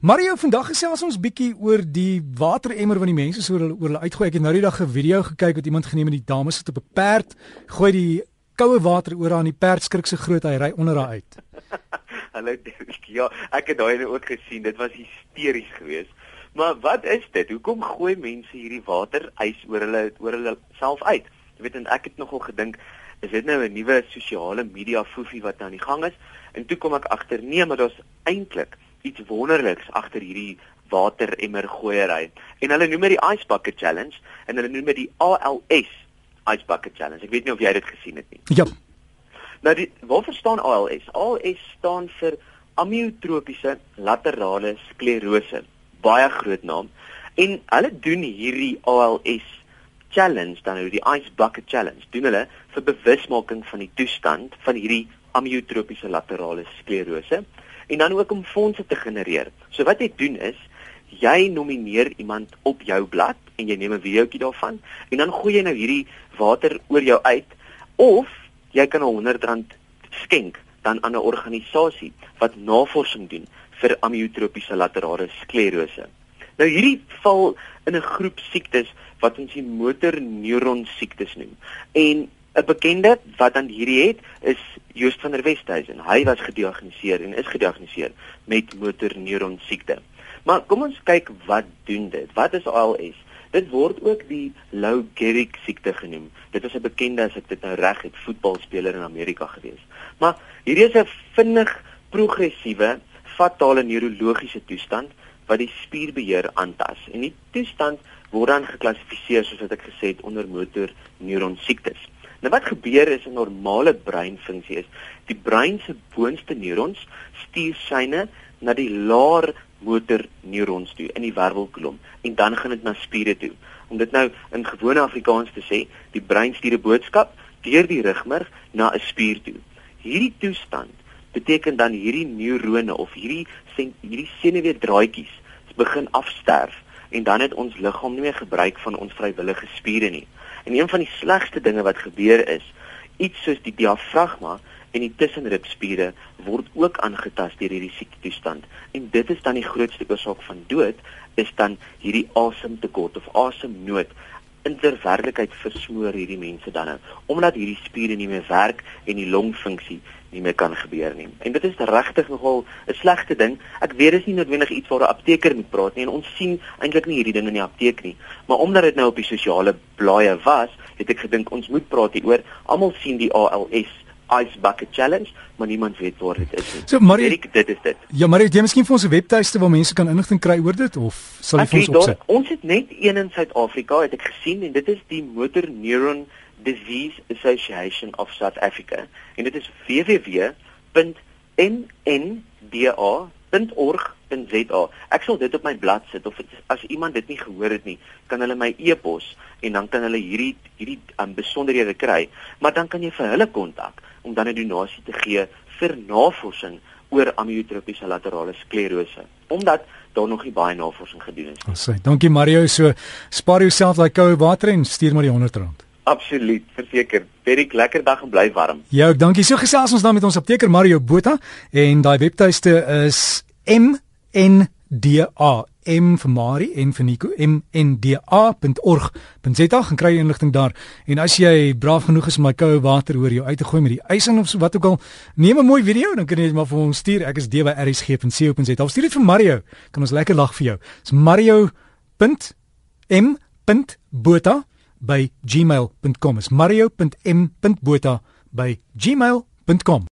Mario, vandag gesels ons bietjie oor die wateremmer wat die mense so oor hulle uitgooi. Ek het nou die dag 'n video gekyk wat iemand geneem het die dame sit op 'n perd, gooi die koue water oor aan die perd skrik se groot hy ry onder haar uit. Hallo Dirk. Ja, ek het daai ook gesien. Dit was hysteries geweest. Maar wat is dit? Hoekom gooi mense hierdie water ys oor hulle oor hulle self uit? Jy weet en ek het nogal gedink is dit nou 'n nuwe sosiale media foefie wat aan die gang is? En toe kom ek agter nee, maar daar's eintlik iets wonderliks agter hierdie wateremmer gooiery. En hulle noem dit die Ice Bucket Challenge en hulle noem dit die ALS Ice Bucket Challenge. Ek weet nie of jy dit gesien het nie. Ja. Nou die wat verstaan ALS? ALS staan vir amyotropiese laterale sklerose. Baie groot naam. En hulle doen hierdie ALS challenge dan nou die Ice Bucket Challenge. Doen hulle vir bewusmaking van die toestand van hierdie amyotropiese laterale sklerose en dan ook om fondse te genereer. So wat jy doen is jy nomineer iemand op jou blad en jy neem 'n videoetjie daarvan en dan gooi jy nou hierdie water oor jou uit of jy kan 'n R100 skenk dan aan 'n organisasie wat navorsing doen vir amyotropiese laterale sklerose. Nou hierdie val in 'n groep siektes wat ons die motorneuron siektes noem. En 'n bekende wat dan hierdie het is Joost van der Westhuizen. Hy was gediagnoseer en is gediagnoseer met motorneuron siekte. Maar kom ons kyk wat doen dit? Wat is ALS? Dit word ook die Lou Gehrig siekte genoem. Dit is 'n bekende as ek dit nou reg het, voetbalspeler in Amerika gewees. Maar hierdie is 'n vinnig progressiewe fatale neurologiese toestand wat die spierbeheer aantas. En die toestand word dan geklassifiseer soos wat ek gesê het onder motorneuron siektes. Nou wat gebeur is 'n normale breinfunksie is die brein se boonste neurons stuur syne na die laer motor neurons toe in die wervelkolom en dan gaan dit na spiere toe. Om dit nou in gewone Afrikaans te sê, die brein stuur 'n boodskap deur die rugmerg na 'n spier toe. Hierdie toestand beteken dan hierdie neurone of hierdie hierdie senuweedraadjies begin afsterf en dan het ons liggaam nie meer gebruik van ons vrywillige spiere nie. En een van die slegste dinge wat gebeur is, iets soos die diafragma en die tussenribspiere word ook aangetast deur hierdie siektetoestand. En dit is dan die grootste oorsaak van dood, is dan hierdie asemtekort of asemnood. In werklikheid versmoor hierdie mense dan nou omdat hierdie spiere nie meer werk en die longfunksie nie meer kan gebeur nie. En dit is regtig nogal 'n slegte ding. Ek weet dit is nie noodwendig iets waar 'n apteker moet praat nie en ons sien eintlik nie hierdie ding in die apteek nie. Maar omdat dit nou op die sosiale blaaie was, het ek gedink ons moet praat hieroor. Almal sien die ALS Ice Bucket Challenge, maar niemand weet waar dit is nie. So Marie, Erik, dit is dit. Ja, Marie, jy miskien vir ons 'n webtuiste waar mense kan inligting kry oor dit of sal jy vir ons opsit? Ons het net een in Suid-Afrika, het ek gesien en dit is die Motor Neuron Disease Association of South Africa en dit is www.nnda.org.za. Ek sal dit op my blad sit of het, as iemand dit nie gehoor het nie, kan hulle my e-pos en dan kan hulle hierdie hierdie um, besonderhede kry, maar dan kan jy vir hulle kontak om dan 'n donasie te gee vir navorsing oor amyotropiese laterale sklerose omdat daar nog nie baie navorsing gedoen is. Ons sê, dankie Mario, so spaar jouself daai koue water en stuur maar die 100 rand. Absoluut, verseker. Baie lekker dag en bly warm. Ja, dankie. So gesels ons dan met ons apteker Mario Botha en daai webtuiste is mnda m vir Mari en vir Nico mnda.org.za gaan kry inligting daar. En as jy braaf genoeg is om my koue water oor jou uit te gooi met die ys in of so wat ook al, neem 'n mooi video dan kan jy dit maar vir ons stuur. Ek is dewrsg.co.za. Of stuur dit vir Mario. Kan ons lekker lag vir jou. Dis mario.m.botha by gmail.com is mario.m.botha by gmail.com